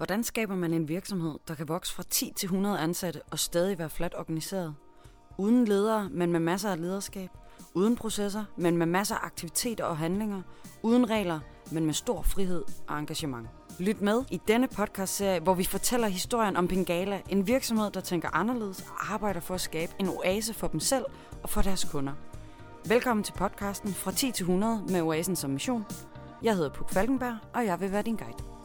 Hvordan skaber man en virksomhed, der kan vokse fra 10 til 100 ansatte og stadig være fladt organiseret? Uden ledere, men med masser af lederskab. Uden processer, men med masser af aktiviteter og handlinger. Uden regler, men med stor frihed og engagement. Lyt med i denne podcastserie, hvor vi fortæller historien om Pengala, en virksomhed, der tænker anderledes og arbejder for at skabe en oase for dem selv og for deres kunder. Velkommen til podcasten Fra 10 til 100 med Oasen som mission. Jeg hedder Puk Falkenberg, og jeg vil være din guide.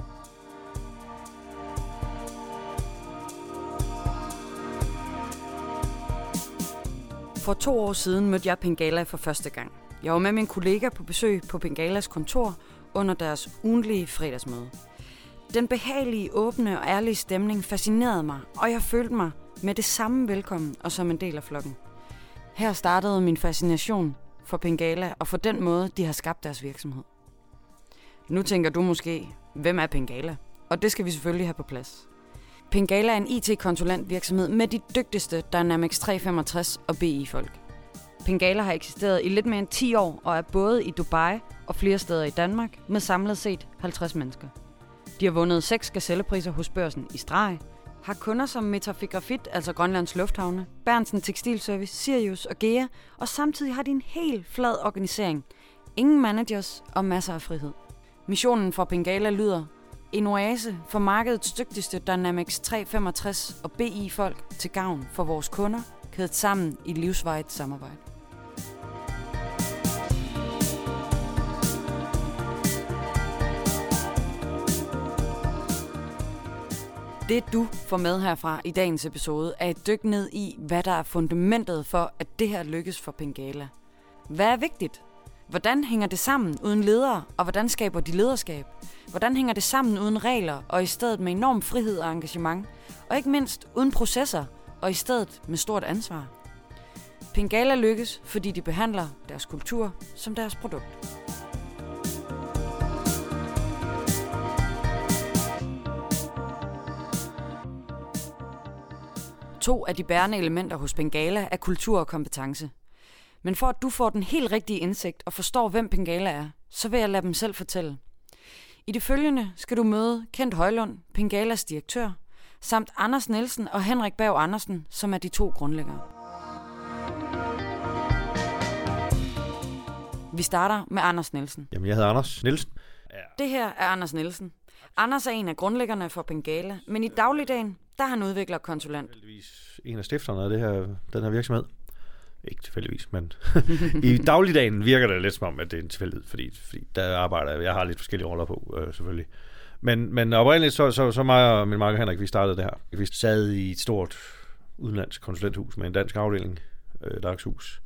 For to år siden mødte jeg Pengala for første gang. Jeg var med min kollega på besøg på Pengalas kontor under deres ugentlige fredagsmøde. Den behagelige, åbne og ærlige stemning fascinerede mig, og jeg følte mig med det samme velkommen og som en del af flokken. Her startede min fascination for Pengala og for den måde, de har skabt deres virksomhed. Nu tænker du måske, hvem er Pengala? Og det skal vi selvfølgelig have på plads. Pengala er en IT-konsulentvirksomhed med de dygtigste Dynamics 365 og BI-folk. Pengala har eksisteret i lidt mere end 10 år og er både i Dubai og flere steder i Danmark med samlet set 50 mennesker. De har vundet seks gazellepriser hos børsen i streg, har kunder som Metafigrafit, altså Grønlands Lufthavne, Bernsen Tekstilservice, Sirius og Gea, og samtidig har de en helt flad organisering. Ingen managers og masser af frihed. Missionen for Pengala lyder, en oase for markedets dygtigste Dynamics 365 og BI-folk til gavn for vores kunder, kædet sammen i livsvejet samarbejde. Det du får med herfra i dagens episode er et dyk ned i, hvad der er fundamentet for, at det her lykkes for Pengala. Hvad er vigtigt? Hvordan hænger det sammen uden ledere, og hvordan skaber de lederskab? Hvordan hænger det sammen uden regler, og i stedet med enorm frihed og engagement? Og ikke mindst uden processer, og i stedet med stort ansvar. Pengala lykkes, fordi de behandler deres kultur som deres produkt. To af de bærende elementer hos Bengala er kultur og kompetence. Men for at du får den helt rigtige indsigt og forstår, hvem Pengala er, så vil jeg lade dem selv fortælle. I det følgende skal du møde Kent Højlund, Pengalas direktør, samt Anders Nielsen og Henrik Berg Andersen, som er de to grundlæggere. Vi starter med Anders Nielsen. Jamen, jeg hedder Anders Nielsen. Ja. Det her er Anders Nielsen. Anders er en af grundlæggerne for Pengala, men i dagligdagen, der er han udvikler konsulent. Tilfældigvis en af stifterne af det her, den her virksomhed. Ikke tilfældigvis, men i dagligdagen virker det lidt som om, at det er en tilfældighed, fordi, fordi der arbejder jeg, jeg har lidt forskellige roller på, øh, selvfølgelig. Men, men oprindeligt, så, så, så mig og min makker Henrik, vi startede det her. Vi sad i et stort udenlandsk konsulenthus med en dansk afdeling, øh, Darkshus,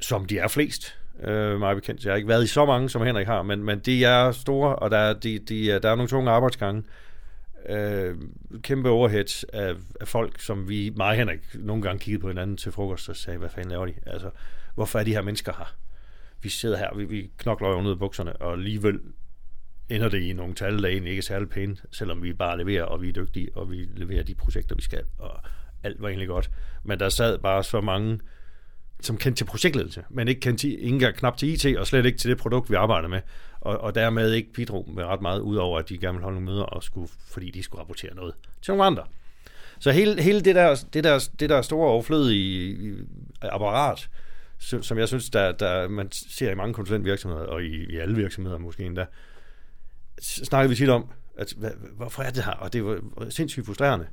som de er flest, øh, meget bekendt. Jeg har ikke været i så mange, som Henrik har, men, men de er store, og der er, de, de, der er nogle tunge arbejdsgange øh, kæmpe overheads af, af folk, som vi, mig og Henrik, nogle gange kiggede på hinanden til frokost og sagde, hvad fanden laver de? Altså, hvorfor er de her mennesker her? Vi sidder her, vi, vi knokler jo ned i bukserne, og alligevel ender det i nogle tal, der egentlig ikke er særlig pæne, selvom vi bare leverer, og vi er dygtige, og vi leverer de projekter, vi skal, og alt var egentlig godt. Men der sad bare så mange, som kendte til projektledelse, men ikke kendte til, ikke knap til IT, og slet ikke til det produkt, vi arbejder med og, og dermed ikke bidrog med ret meget, udover at de gerne ville holde nogle møder, og skulle, fordi de skulle rapportere noget til nogle andre. Så hele, hele det, der, det, der, det der store overflødige apparat, som jeg synes, der, der man ser i mange konsulentvirksomheder, og i, i alle virksomheder måske endda, snakker vi tit om, at hvad, hvorfor er det her? Og det var sindssygt frustrerende.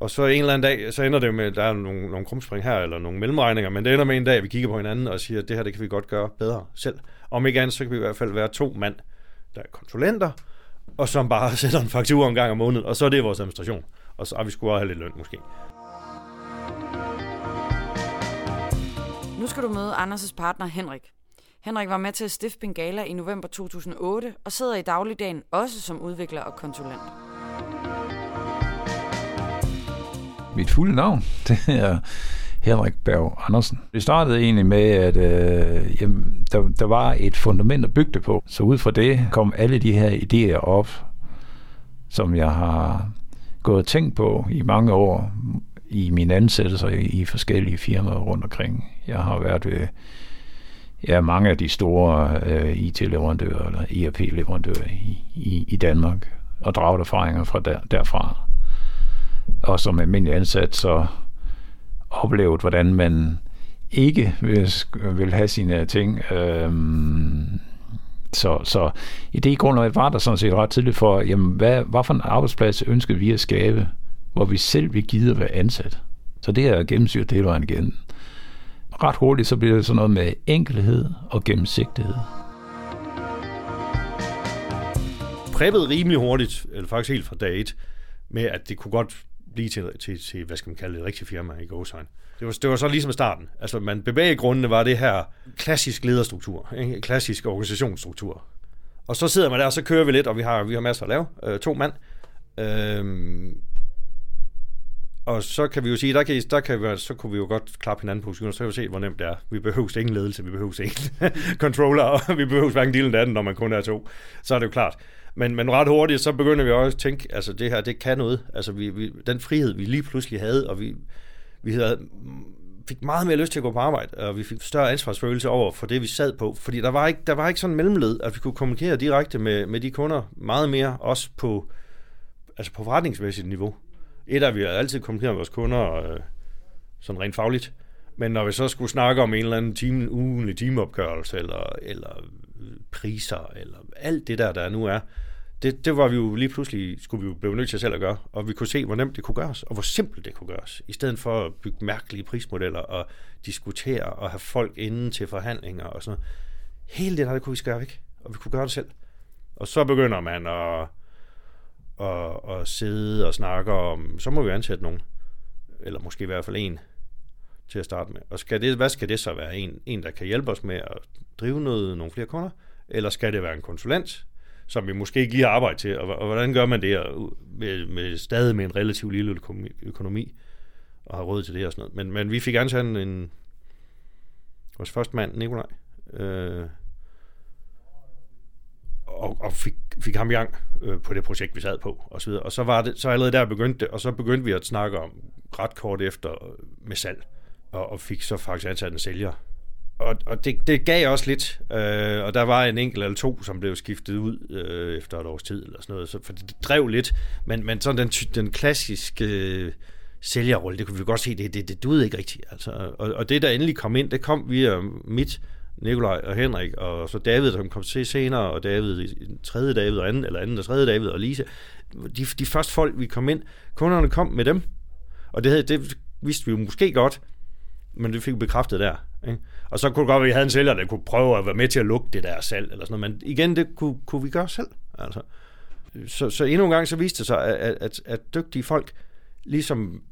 Og så en eller anden dag, så ender det med, at der er nogle, nogle krumspring her, eller nogle mellemregninger, men det ender med en dag, at vi kigger på hinanden og siger, at det her, det kan vi godt gøre bedre selv. Om ikke andet, så kan vi i hvert fald være to mand, der er konsulenter, og som bare sætter en faktura en gang om måneden, og så er det vores administration. Og så har vi skulle have lidt løn måske. Nu skal du møde Anders' partner Henrik. Henrik var med til at stifte Bengala i november 2008 og sidder i dagligdagen også som udvikler og konsulent. Mit fulde navn, det er Henrik Berg Andersen. Det startede egentlig med, at øh, jamen, der, der var et fundament at bygge det på. Så ud fra det kom alle de her idéer op, som jeg har gået og tænkt på i mange år i mine ansættelser i, forskellige firmaer rundt omkring. Jeg har været ved ja, mange af de store øh, IT-leverandører eller ERP-leverandører i, i, i Danmark. og draget erfaringer fra der, derfra. Og som almindelig ansat, så oplevet, hvordan man ikke vil, vil have sine ting. Øhm, så, så i det grundlag var der sådan set ret tidligt for, jamen, hvad, hvad for en arbejdsplads ønskede vi at skabe, hvor vi selv vil gide at være ansat. Så det er gennemsyret det vejen igen. Ret hurtigt så bliver det sådan noget med enkelhed og gennemsigtighed. Præppet rimelig hurtigt, eller faktisk helt fra dag et, med at det kunne godt blive til, til, til hvad skal man kalde det, et rigtigt firma i Gåsøjne. Det var, det var så ligesom starten. Altså, man grundene var det her klassisk lederstruktur, ikke? klassisk organisationsstruktur. Og så sidder man der, og så kører vi lidt, og vi har, vi har masser at lave. Øh, to mand. Øh, og så kan vi jo sige, der kan, der kan vi, så kunne vi jo godt klappe hinanden på skulderen, så kan vi se, hvor nemt det er. Vi behøver ingen ledelse, vi behøver ingen controller, og vi behøver hverken dealen anden, når man kun er to. Så er det jo klart. Men, men ret hurtigt, så begynder vi også at tænke, altså det her, det kan noget. Altså vi, vi, den frihed, vi lige pludselig havde, og vi, vi havde, mm, fik meget mere lyst til at gå på arbejde, og vi fik større ansvarsfølelse over for det, vi sad på. Fordi der var ikke, der var ikke sådan en mellemled, at vi kunne kommunikere direkte med, med de kunder meget mere, også på, altså på forretningsmæssigt niveau. Et af, vi har altid kommunikeret med vores kunder, øh, sådan rent fagligt. Men når vi så skulle snakke om en eller anden time, ugenlig timeopgørelse, eller, eller priser, eller alt det der, der nu er, det, det var vi jo lige pludselig, skulle vi jo blive nødt til selv at gøre, og vi kunne se, hvor nemt det kunne gøres, og hvor simpelt det kunne gøres, i stedet for at bygge mærkelige prismodeller, og diskutere, og have folk inden til forhandlinger, og sådan noget. Hele det der, det kunne vi skære væk, og vi kunne gøre det selv. Og så begynder man at, at, at sidde og snakke om, så må vi ansætte nogen, eller måske i hvert fald en, til at starte med. Og skal det, hvad skal det så være? En, en, der kan hjælpe os med at drive noget, nogle flere kunder? Eller skal det være en konsulent, som vi måske ikke lige har arbejde til, og, og hvordan gør man det med, med stadig med en relativt lille økonomi, og har råd til det og sådan noget. Men, men vi fik ansat en, en vores første mand, Nikolaj, øh, og, og fik, fik ham i gang øh, på det projekt, vi sad på, og så videre. Og så var det, så allerede der begyndte det, og så begyndte vi at snakke om ret kort efter med salg, og, og fik så faktisk ansat en sælger, og, og det, det gav også lidt, øh, og der var en enkelt eller to, som blev skiftet ud øh, efter et års tid, eller sådan noget, så, for det drev lidt, men, men sådan den, den klassiske øh, sælgerrolle, det kunne vi godt se, det, det, det duede ikke rigtigt. Altså, og, og det, der endelig kom ind, det kom via mit, Nikolaj og Henrik, og så David, som kom til senere, og David, tredje David og anden, eller anden og tredje David og Lise. De, de første folk, vi kom ind, kunderne kom med dem, og det, det vidste vi jo måske godt, men det fik vi bekræftet der. Ikke? Og så kunne det godt være, at vi havde en sælger, der kunne prøve at være med til at lukke det der salg, eller sådan noget. men igen, det kunne, kunne vi gøre selv. Altså. Så, så endnu en gang så viste det sig, at, at, at dygtige folk ligesom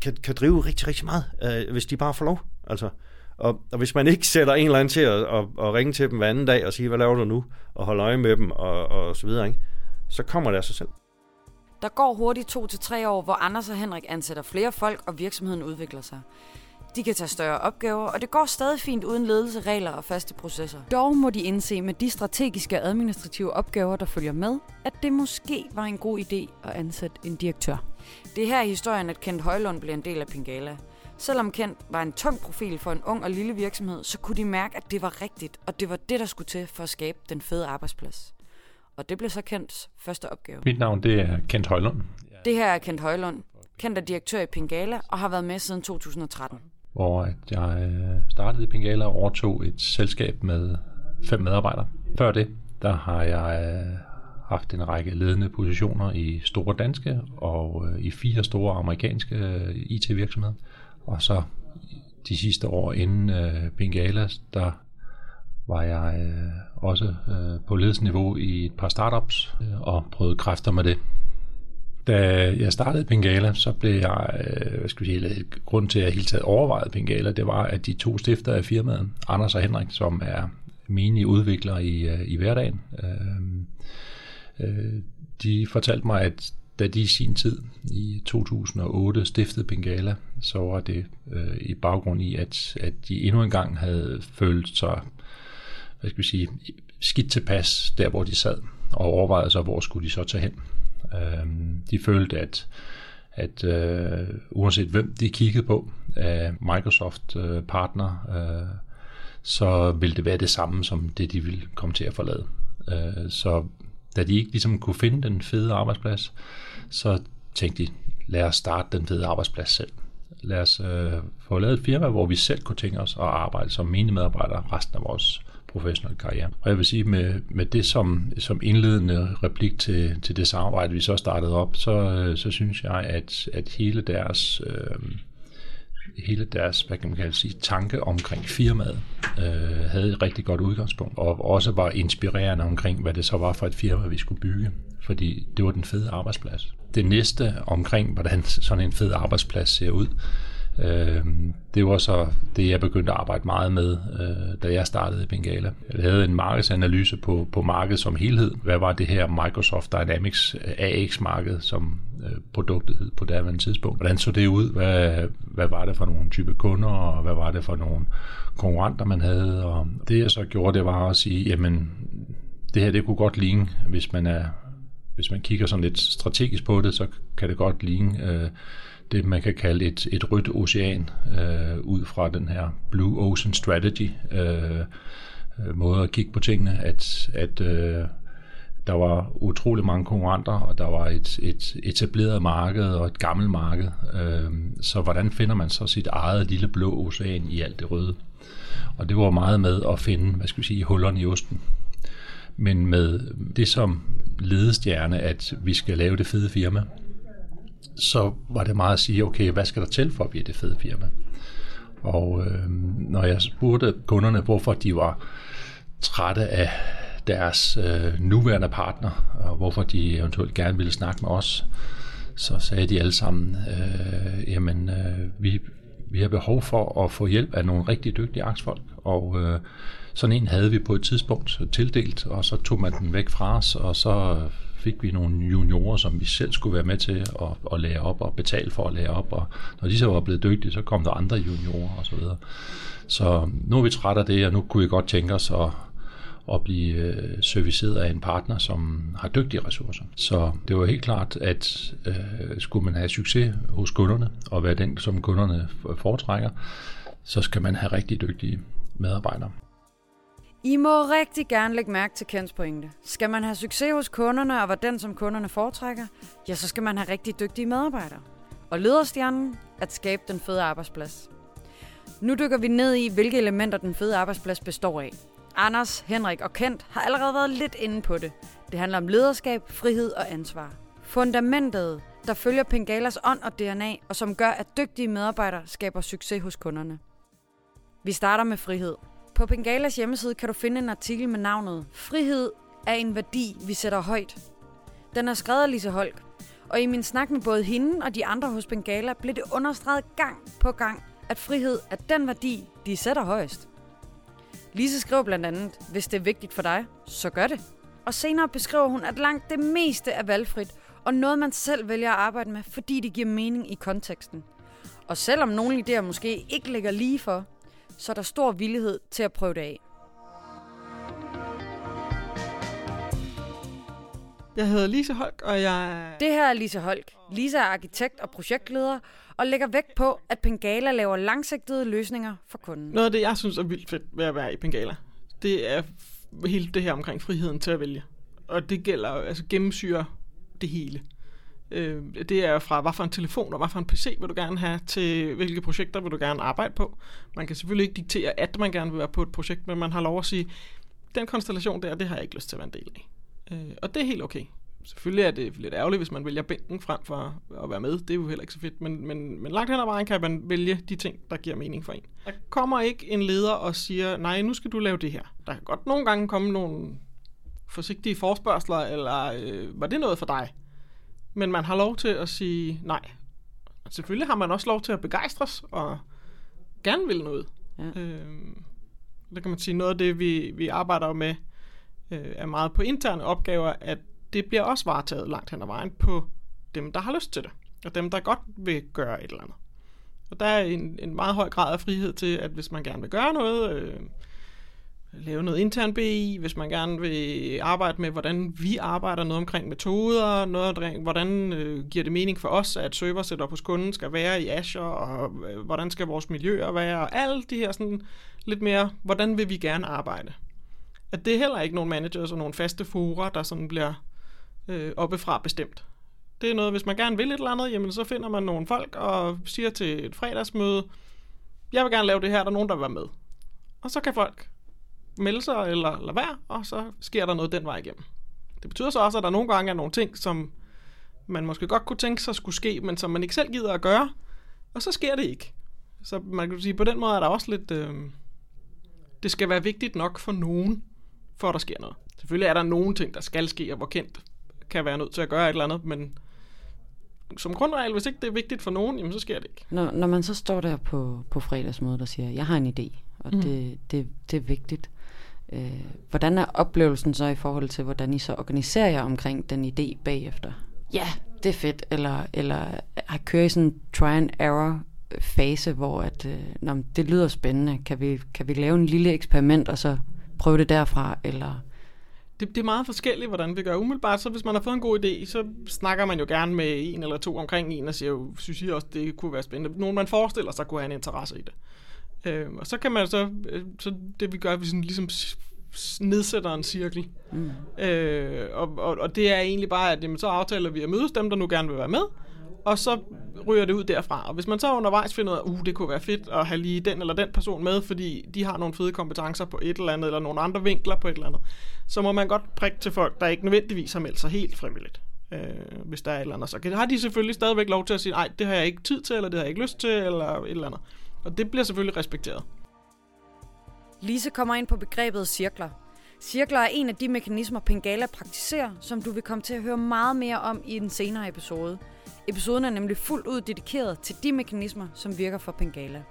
kan, kan drive rigtig, rigtig meget, øh, hvis de bare får lov. Altså. Og, og hvis man ikke sætter en eller anden til at, at, at ringe til dem hver anden dag og sige, hvad laver du nu? Og holde øje med dem og, og så videre, ikke? så kommer det af sig selv. Der går hurtigt to til tre år, hvor Anders og Henrik ansætter flere folk, og virksomheden udvikler sig. De kan tage større opgaver, og det går stadig fint uden ledelse, regler og faste processer. Dog må de indse med de strategiske og administrative opgaver, der følger med, at det måske var en god idé at ansætte en direktør. Det er her i historien, at Kent Højlund bliver en del af Pingala. Selvom Kent var en tung profil for en ung og lille virksomhed, så kunne de mærke, at det var rigtigt, og det var det, der skulle til for at skabe den fede arbejdsplads. Og det blev så Kents første opgave. Mit navn det er Kent Højlund. Det her er Kent Højlund. Kent er direktør i Pingala og har været med siden 2013 hvor at jeg øh, startede i Pingala og overtog et selskab med fem medarbejdere. Før det, der har jeg øh, haft en række ledende positioner i store danske og øh, i fire store amerikanske IT-virksomheder. Og så de sidste år inden Pingalas, der var jeg også på ledelsesniveau i et par startups og prøvede kræfter med det. Da jeg startede Bengala, så blev jeg, øh, hvad skal vi sige, grund til, at jeg hele taget overvejede Bengala, det var, at de to stifter af firmaet, Anders og Henrik, som er mine udviklere i, øh, i hverdagen, øh, øh, de fortalte mig, at da de i sin tid, i 2008, stiftede Bengala, så var det øh, i baggrund i, at, at de endnu engang havde følt sig, hvad skal vi sige, skidt tilpas der, hvor de sad, og overvejede så, hvor skulle de så tage hen. Øh, de følte, at, at øh, uanset hvem de kiggede på af Microsoft-partner, øh, øh, øh, så ville det være det samme som det, de ville komme til at forlade. Øh, så da de ikke ligesom kunne finde den fede arbejdsplads, så tænkte de, lad os starte den fede arbejdsplads selv. Lad os øh, få lavet et firma, hvor vi selv kunne tænke os at arbejde som mine medarbejdere resten af vores professionel karriere. Og jeg vil sige, med, med det som, som indledende replik til, til det samarbejde, vi så startede op, så, øh, så synes jeg, at, at hele deres... Øh, hele deres, hvad kan man kalde sige, tanke omkring firmaet øh, havde et rigtig godt udgangspunkt, og også var inspirerende omkring, hvad det så var for et firma, vi skulle bygge, fordi det var den fede arbejdsplads. Det næste omkring, hvordan sådan en fed arbejdsplads ser ud, Øh, det var så det, jeg begyndte at arbejde meget med, øh, da jeg startede i Bengala. Jeg havde en markedsanalyse på, på markedet som helhed. Hvad var det her Microsoft Dynamics øh, AX-marked, som øh, produktet hed på daværende tidspunkt? Hvordan så det ud? Hvad, hvad var det for nogle type kunder, og hvad var det for nogle konkurrenter, man havde? Og det jeg så gjorde, det var at sige, jamen, det her det kunne godt ligne, hvis man er hvis man kigger sådan lidt strategisk på det, så kan det godt ligne øh, det, man kan kalde et, et rødt ocean, øh, ud fra den her Blue Ocean Strategy øh, øh, måde at kigge på tingene, at, at øh, der var utrolig mange konkurrenter, og der var et, et etableret marked og et gammelt marked. Øh, så hvordan finder man så sit eget lille blå ocean i alt det røde? Og det var meget med at finde, hvad skal vi sige, hullerne i osten. Men med det som ledestjerne, at vi skal lave det fede firma, så var det meget at sige, okay, hvad skal der til for at blive det fede firma? Og øh, når jeg spurgte kunderne, hvorfor de var trætte af deres øh, nuværende partner, og hvorfor de eventuelt gerne ville snakke med os, så sagde de alle sammen, øh, jamen, øh, vi, vi har behov for at få hjælp af nogle rigtig dygtige aktiefolk, og øh, sådan en havde vi på et tidspunkt tildelt, og så tog man den væk fra os, og så fik vi nogle juniorer, som vi selv skulle være med til at, at lære op og betale for at lære op. Og når de så var blevet dygtige, så kom der andre juniorer osv. Så, videre. så nu er vi trætte af det, og nu kunne vi godt tænke os at, at blive øh, serviceret af en partner, som har dygtige ressourcer. Så det var helt klart, at øh, skulle man have succes hos kunderne, og være den, som kunderne foretrækker, så skal man have rigtig dygtige medarbejdere. I må rigtig gerne lægge mærke til Kens pointe. Skal man have succes hos kunderne og være den, som kunderne foretrækker, ja, så skal man have rigtig dygtige medarbejdere. Og lederstjernen at skabe den fede arbejdsplads. Nu dykker vi ned i, hvilke elementer den fede arbejdsplads består af. Anders, Henrik og Kent har allerede været lidt inde på det. Det handler om lederskab, frihed og ansvar. Fundamentet, der følger Pengalas ånd og DNA, og som gør, at dygtige medarbejdere skaber succes hos kunderne. Vi starter med frihed. På Bengalas hjemmeside kan du finde en artikel med navnet Frihed er en værdi, vi sætter højt. Den er skrevet af Lise Holk, og i min snak med både hende og de andre hos Bengala blev det understreget gang på gang, at frihed er den værdi, de sætter højst. Lise skrev blandt andet, hvis det er vigtigt for dig, så gør det. Og senere beskriver hun, at langt det meste er valgfrit, og noget man selv vælger at arbejde med, fordi det giver mening i konteksten. Og selvom nogle idéer måske ikke ligger lige for, så er der stor villighed til at prøve det af. Jeg hedder Lise Holk, og jeg... Det her er Lise Holk. Lise er arkitekt og projektleder, og lægger vægt på, at Pengala laver langsigtede løsninger for kunden. Noget af det, jeg synes er vildt fedt ved at være i Pengala, det er hele det her omkring friheden til at vælge. Og det gælder altså gennemsyre det hele. Øh, det er fra, hvad for en telefon og hvad for en PC vil du gerne have, til hvilke projekter vil du gerne arbejde på. Man kan selvfølgelig ikke diktere, at man gerne vil være på et projekt, men man har lov at sige, den konstellation der, det har jeg ikke lyst til at være en del af. Øh, og det er helt okay. Selvfølgelig er det lidt ærgerligt, hvis man vælger bænken frem for at være med. Det er jo heller ikke så fedt. Men, men, men langt hen ad vejen kan man vælge de ting, der giver mening for en. Der kommer ikke en leder og siger, nej, nu skal du lave det her. Der kan godt nogle gange komme nogle forsigtige forspørgseler, eller øh, var det noget for dig? Men man har lov til at sige nej. Og selvfølgelig har man også lov til at begejstres og gerne vil noget. Ja. Øh, det kan man sige, noget af det, vi, vi arbejder med, øh, er meget på interne opgaver, at det bliver også varetaget langt hen ad vejen på dem, der har lyst til det, og dem, der godt vil gøre et eller andet. Og der er en, en meget høj grad af frihed til, at hvis man gerne vil gøre noget, øh, lave noget intern BI, hvis man gerne vil arbejde med, hvordan vi arbejder noget omkring metoder, noget omkring, hvordan øh, giver det mening for os, at server hos kunden skal være i Azure, og øh, hvordan skal vores miljøer være, og alle de her sådan lidt mere, hvordan vil vi gerne arbejde. At det er heller ikke nogen managers og nogle faste fora, der sådan bliver øh, oppefra bestemt. Det er noget, hvis man gerne vil et eller andet, jamen så finder man nogle folk og siger til et fredagsmøde, jeg vil gerne lave det her, der er nogen, der vil være med. Og så kan folk melde sig eller lade være, og så sker der noget den vej igennem. Det betyder så også, at der nogle gange er nogle ting, som man måske godt kunne tænke sig skulle ske, men som man ikke selv gider at gøre, og så sker det ikke. Så man kan sige, på den måde er der også lidt... Øh, det skal være vigtigt nok for nogen, for at der sker noget. Selvfølgelig er der nogle ting, der skal ske, og hvor kendt kan være nødt til at gøre et eller andet, men som grundregel, hvis ikke det er vigtigt for nogen, jamen så sker det ikke. Når, når man så står der på, på fredagsmødet og siger, jeg har en idé, og mm. det, det, det er vigtigt. Øh, hvordan er oplevelsen så i forhold til, hvordan I så organiserer jer omkring den idé bagefter? Ja, det er fedt. Eller, eller har kører I sådan en try and error fase, hvor at, øh, nå, det lyder spændende. Kan vi, kan vi lave en lille eksperiment, og så prøve det derfra? Eller det, det er meget forskelligt, hvordan vi gør. Umiddelbart, så hvis man har fået en god idé, så snakker man jo gerne med en eller to omkring en, og siger jo, synes I også, det kunne være spændende. Nogen, man forestiller sig, kunne have en interesse i det. Øh, og så kan man så, øh, så det vi gør, vi sådan ligesom nedsætter en cirkel. Mm. Øh, og, og, og det er egentlig bare, at jamen, så aftaler vi at mødes dem, der nu gerne vil være med, og så ryger det ud derfra. Og hvis man så undervejs finder ud af, uh, det kunne være fedt at have lige den eller den person med, fordi de har nogle fede kompetencer på et eller andet, eller nogle andre vinkler på et eller andet, så må man godt prikke til folk, der ikke nødvendigvis har meldt sig helt frivilligt. Øh, hvis der er et eller andet. Så har de selvfølgelig stadigvæk lov til at sige, nej, det har jeg ikke tid til, eller det har jeg ikke lyst til, eller et eller andet. Og det bliver selvfølgelig respekteret. Lise kommer ind på begrebet cirkler. Cirkler er en af de mekanismer, Pengala praktiserer, som du vil komme til at høre meget mere om i en senere episode. Episoden er nemlig fuldt ud dedikeret til de mekanismer, som virker for Pengala.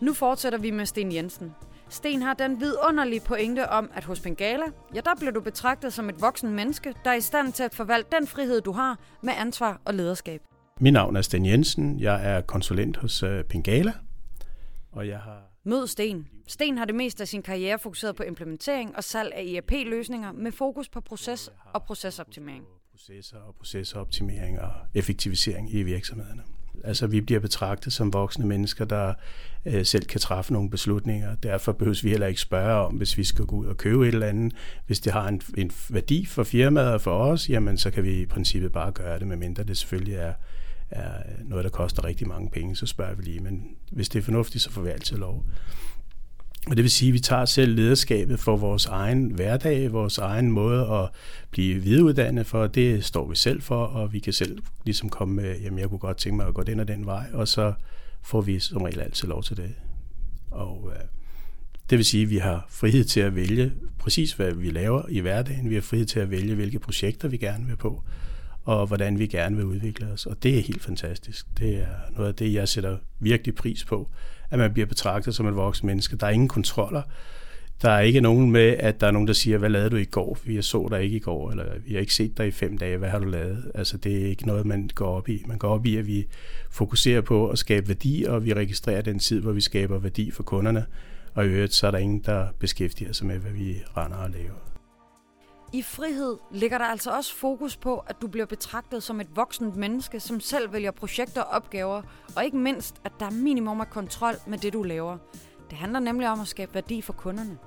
Nu fortsætter vi med Sten Jensen. Sten har den vidunderlige pointe om, at hos Pengala, ja, der bliver du betragtet som et voksen menneske, der er i stand til at forvalte den frihed, du har med ansvar og lederskab. Mit navn er Sten Jensen. Jeg er konsulent hos Pengala, og jeg har... Mød Sten. Sten har det meste af sin karriere fokuseret på implementering og salg af ERP-løsninger med fokus på proces og procesoptimering. Processer og procesoptimering og effektivisering i virksomhederne. Altså vi bliver betragtet som voksne mennesker, der øh, selv kan træffe nogle beslutninger. Derfor behøves vi heller ikke spørge om, hvis vi skal gå ud og købe et eller andet. Hvis det har en, en værdi for firmaet og for os, jamen så kan vi i princippet bare gøre det, medmindre det selvfølgelig er, er noget, der koster rigtig mange penge, så spørger vi lige. Men hvis det er fornuftigt, så får vi altid lov. Og det vil sige, at vi tager selv lederskabet for vores egen hverdag, vores egen måde at blive videreuddannet for. Det står vi selv for, og vi kan selv ligesom komme med, jamen jeg kunne godt tænke mig at gå den og den vej, og så får vi som regel altid lov til det. Og øh, det vil sige, at vi har frihed til at vælge præcis, hvad vi laver i hverdagen. Vi har frihed til at vælge, hvilke projekter vi gerne vil på, og hvordan vi gerne vil udvikle os. Og det er helt fantastisk. Det er noget af det, jeg sætter virkelig pris på at man bliver betragtet som et voksen menneske. Der er ingen kontroller. Der er ikke nogen med, at der er nogen, der siger, hvad lavede du i går? Vi så dig ikke i går, eller vi har ikke set dig i fem dage. Hvad har du lavet? Altså, det er ikke noget, man går op i. Man går op i, at vi fokuserer på at skabe værdi, og vi registrerer den tid, hvor vi skaber værdi for kunderne. Og i øvrigt, så er der ingen, der beskæftiger sig med, hvad vi render og laver. I frihed ligger der altså også fokus på, at du bliver betragtet som et voksent menneske, som selv vælger projekter og opgaver, og ikke mindst, at der er minimum af kontrol med det, du laver. Det handler nemlig om at skabe værdi for kunderne.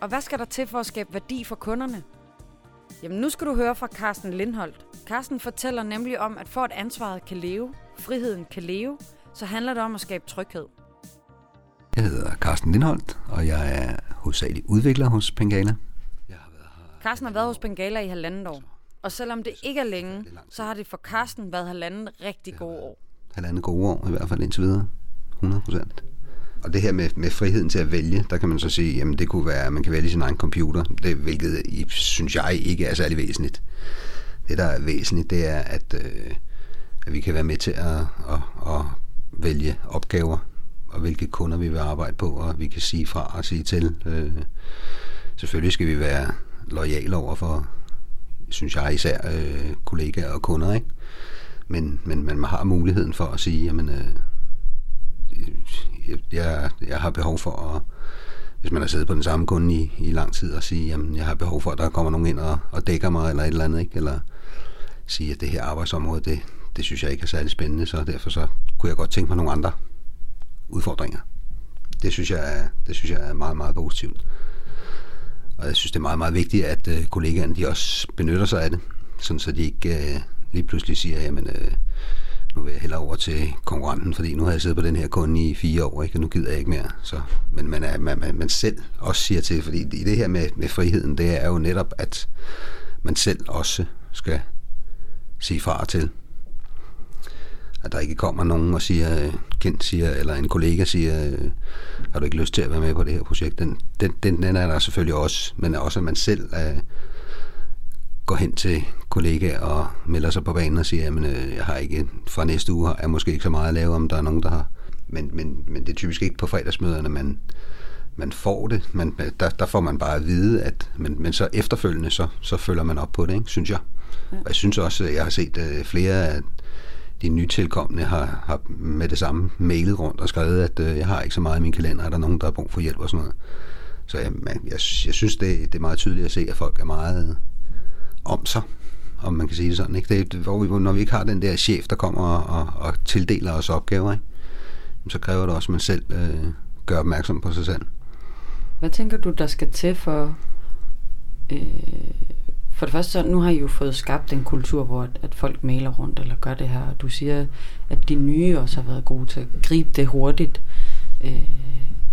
Og hvad skal der til for at skabe værdi for kunderne? Jamen nu skal du høre fra Carsten Lindholdt. Carsten fortæller nemlig om, at for at ansvaret kan leve, friheden kan leve, så handler det om at skabe tryghed. Jeg hedder Carsten Lindholdt, og jeg er hovedsagelig udvikler hos Pengala. Carsten har været hos Bengala i halvandet år. Og selvom det ikke er længe, så har det for Carsten været halvandet rigtig gode år. Halvandet gode år, i hvert fald indtil videre. 100 procent. Og det her med, med friheden til at vælge, der kan man så sige, jamen det kunne være, at man kan vælge sin egen computer, det, hvilket synes jeg ikke er særlig væsentligt. Det, der er væsentligt, det er, at, øh, at vi kan være med til at, at, at vælge opgaver, og hvilke kunder vi vil arbejde på, og vi kan sige fra og sige til. Øh, selvfølgelig skal vi være lojal over for, synes jeg især, øh, kollegaer og kunder, ikke? Men, men, men man har muligheden for at sige, jamen, øh, jeg, jeg har behov for at, hvis man har siddet på den samme kunde i, i lang tid, og sige, jamen, jeg har behov for, at der kommer nogen ind og, og dækker mig, eller et eller andet, ikke? Eller sige, at det her arbejdsområde, det, det synes jeg ikke er særlig spændende, så derfor så kunne jeg godt tænke mig nogle andre udfordringer. Det synes jeg er, det synes jeg er meget, meget positivt. Og jeg synes, det er meget, meget vigtigt, at øh, kollegaerne de også benytter sig af det, sådan så de ikke øh, lige pludselig siger, jamen, øh, nu vil jeg hellere over til konkurrenten, fordi nu har jeg siddet på den her kunde i fire år, ikke? og nu gider jeg ikke mere. Så, men man, er, man, man, man selv også siger til, fordi i det her med, med friheden, det er jo netop, at man selv også skal sige fra til. At der ikke kommer nogen og siger, kendt siger, eller en kollega siger, har du ikke lyst til at være med på det her projekt? Den, den, den, den er der selvfølgelig også, men også at man selv er, går hen til kollegaer og melder sig på banen og siger, at øh, jeg har ikke, fra næste uge har jeg måske ikke så meget at lave, om der er nogen, der har. Men, men, men det er typisk ikke på fredagsmøderne, man, man får det. Man, der, der får man bare at vide, at, men, men så efterfølgende, så, så følger man op på det, ikke, synes jeg. Ja. Og jeg synes også, at jeg har set uh, flere af de nytilkommende har, har med det samme mailet rundt og skrevet, at øh, jeg har ikke så meget i min kalender, er der nogen, der har brug for hjælp og sådan noget. Så jeg, jeg, jeg synes, det, det er meget tydeligt at se, at folk er meget om sig, om man kan sige det sådan. Ikke? Det, hvor vi, når vi ikke har den der chef, der kommer og, og, og tildeler os opgaver, ikke? så kræver det også, at man selv øh, gør opmærksom på sig selv. Hvad tænker du, der skal til for... Øh, for det første, så nu har I jo fået skabt en kultur, hvor at, at folk maler rundt eller gør det her, og du siger, at de nye også har været gode til at gribe det hurtigt. Øh,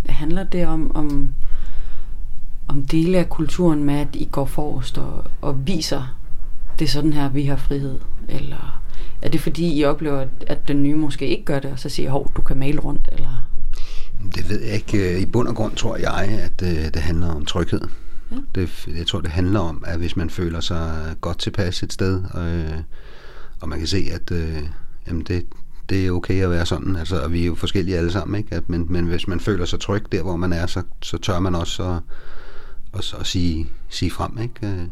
handler det om, om om dele af kulturen med, at I går forrest og, og viser, det er sådan her, vi har frihed? Eller er det fordi, I oplever, at den nye måske ikke gør det, og så siger hov, du kan male rundt? Eller? Det ved jeg ikke. Øh, I bund og grund tror jeg, at øh, det handler om tryghed. Ja. Det, jeg tror, det handler om, at hvis man føler sig godt tilpas et sted, og, øh, og man kan se, at øh, jamen det, det er okay at være sådan. Altså, og vi er jo forskellige alle sammen, ikke? At, men, men hvis man føler sig tryg der, hvor man er, så, så tør man også at, og så sige, sige frem. Ikke? Øh.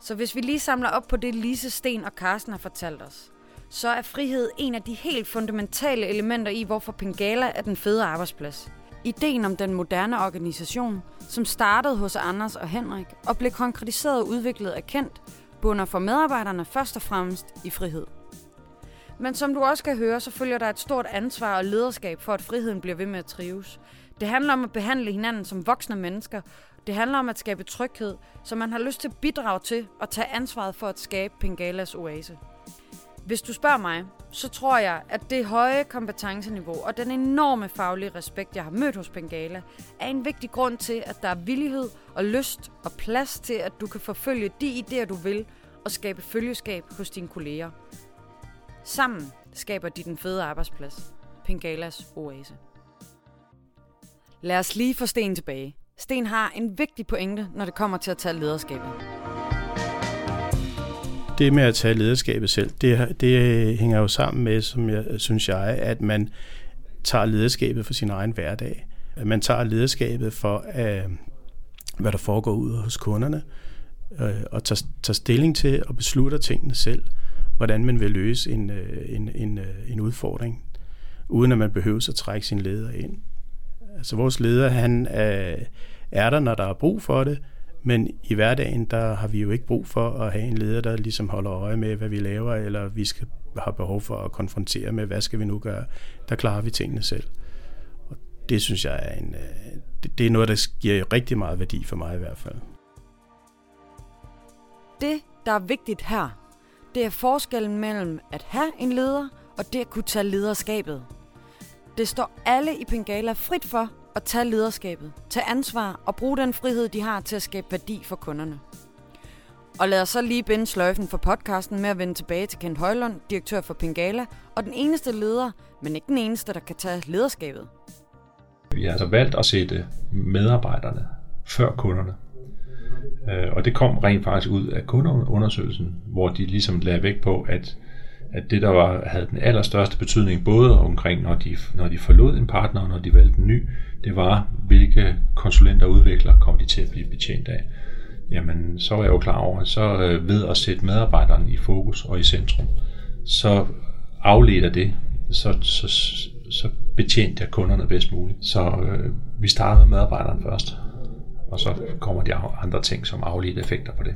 Så hvis vi lige samler op på det, Lise Sten og Carsten har fortalt os, så er frihed en af de helt fundamentale elementer i, hvorfor Pengala er den fede arbejdsplads. Ideen om den moderne organisation, som startede hos Anders og Henrik og blev konkretiseret og udviklet af Kent, bunder for medarbejderne først og fremmest i frihed. Men som du også kan høre, så følger der et stort ansvar og lederskab for, at friheden bliver ved med at trives. Det handler om at behandle hinanden som voksne mennesker det handler om at skabe tryghed, så man har lyst til at bidrage til og tage ansvaret for at skabe Pengalas oase. Hvis du spørger mig, så tror jeg, at det høje kompetenceniveau og den enorme faglige respekt, jeg har mødt hos Bengala, er en vigtig grund til, at der er villighed og lyst og plads til, at du kan forfølge de idéer, du vil, og skabe følgeskab hos dine kolleger. Sammen skaber de den fede arbejdsplads. Pengalas oase. Lad os lige få sten tilbage. Sten har en vigtig pointe, når det kommer til at tage lederskabet. Det med at tage lederskabet selv, det, det hænger jo sammen med, som jeg synes jeg, at man tager lederskabet for sin egen hverdag. Man tager lederskabet for, at, hvad der foregår ude hos kunderne, øh, og tager, tager stilling til og beslutter tingene selv, hvordan man vil løse en, øh, en, en, en udfordring, uden at man behøver at trække sin leder ind. Altså vores leder, han er, er der, når der er brug for det, men i hverdagen, der har vi jo ikke brug for at have en leder, der ligesom holder øje med, hvad vi laver, eller vi skal have behov for at konfrontere med, hvad skal vi nu gøre. Der klarer vi tingene selv. Og det synes jeg er en, øh, det er noget, der giver rigtig meget værdi for mig i hvert fald. Det, der er vigtigt her, det er forskellen mellem at have en leder og det at kunne tage lederskabet. Det står alle i Pengala frit for at tage lederskabet, tage ansvar og bruge den frihed, de har til at skabe værdi for kunderne. Og lad os så lige binde sløjfen for podcasten med at vende tilbage til Kent Højlund, direktør for Pengala, og den eneste leder, men ikke den eneste, der kan tage lederskabet. Vi har altså valgt at sætte medarbejderne før kunderne. Øh, og det kom rent faktisk ud af kundeundersøgelsen, hvor de ligesom lagde vægt på, at at det, der var, havde den allerstørste betydning, både omkring, når de, når de forlod en partner, og når de valgte en ny, det var, hvilke konsulenter og udviklere kom de til at blive betjent af. Jamen, så var jeg jo klar over, at så øh, ved at sætte medarbejderen i fokus og i centrum, så afleder det, så, så, så betjente jeg kunderne bedst muligt. Så øh, vi startede med medarbejderen først, og så kommer de andre ting som afledte effekter på det.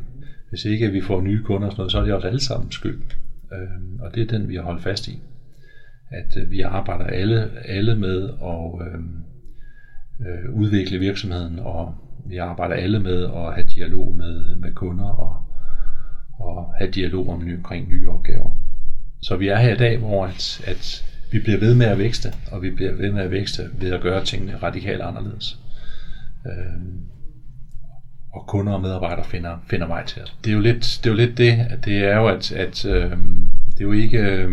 Hvis ikke vi får nye kunder og sådan noget, så er det også alle sammen skyld. Øh, og det er den, vi har holdt fast i. At øh, vi arbejder alle, alle med at øh, øh, udvikle virksomheden og, vi arbejder alle med at have dialog med, med kunder og, og have dialog om omkring nye opgaver. Så vi er her i dag, hvor at, at vi bliver ved med at vækste, og vi bliver ved med at vækste ved at gøre tingene radikalt anderledes. Øh, og kunder og medarbejdere finder, finder vej til os. Det er jo lidt det, er jo lidt det at det er jo, at, at øh, det er jo ikke Øh,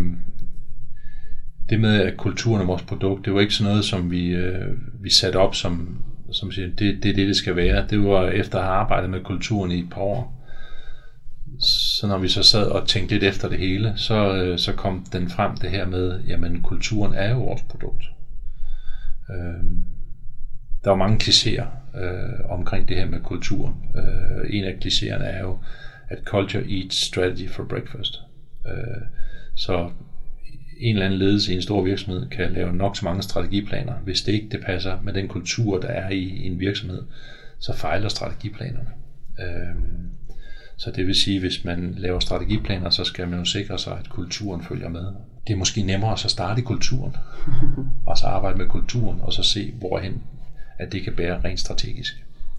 det med, at kulturen er vores produkt, det var ikke sådan noget, som vi, øh, vi satte op som, som siger, det, det er det, det skal være. Det var efter at have arbejdet med kulturen i et par år. Så når vi så sad og tænkte lidt efter det hele, så, øh, så kom den frem det her med, jamen kulturen er jo vores produkt. Øh, der var mange klichéer øh, omkring det her med kulturen. Øh, en af klichéerne er jo, at culture eats strategy for breakfast. Øh, så en eller anden ledelse i en stor virksomhed kan lave nok så mange strategiplaner. Hvis det ikke det passer med den kultur, der er i en virksomhed, så fejler strategiplanerne. Øhm, så det vil sige, hvis man laver strategiplaner, så skal man jo sikre sig, at kulturen følger med. Det er måske nemmere at så starte i kulturen, og så arbejde med kulturen, og så se, hvorhen at det kan bære rent strategisk.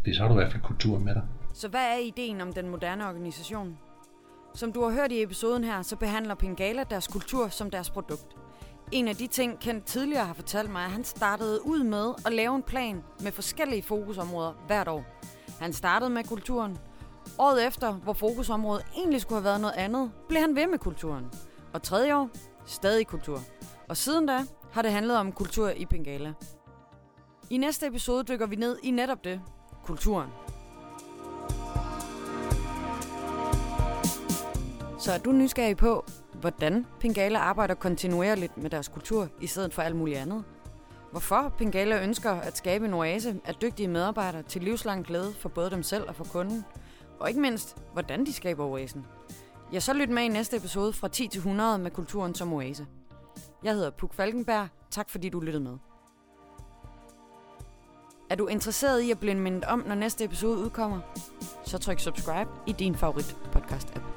Det så har du i hvert fald kulturen med dig. Så hvad er ideen om den moderne organisation? Som du har hørt i episoden her, så behandler Pingala deres kultur som deres produkt. En af de ting, Kent tidligere har fortalt mig, at han startede ud med at lave en plan med forskellige fokusområder hvert år. Han startede med kulturen. Året efter, hvor fokusområdet egentlig skulle have været noget andet, blev han ved med kulturen. Og tredje år, stadig kultur. Og siden da har det handlet om kultur i Pingala. I næste episode dykker vi ned i netop det, kulturen. Så er du nysgerrig på, hvordan Pingala arbejder kontinuerligt med deres kultur i stedet for alt muligt andet? Hvorfor Pingala ønsker at skabe en oase af dygtige medarbejdere til livslang glæde for både dem selv og for kunden? Og ikke mindst, hvordan de skaber oasen? Ja, så lyt med i næste episode fra 10 til 100 med kulturen som oase. Jeg hedder Puk Falkenberg. Tak fordi du lyttede med. Er du interesseret i at blive mindet om, når næste episode udkommer? Så tryk subscribe i din favorit podcast -app.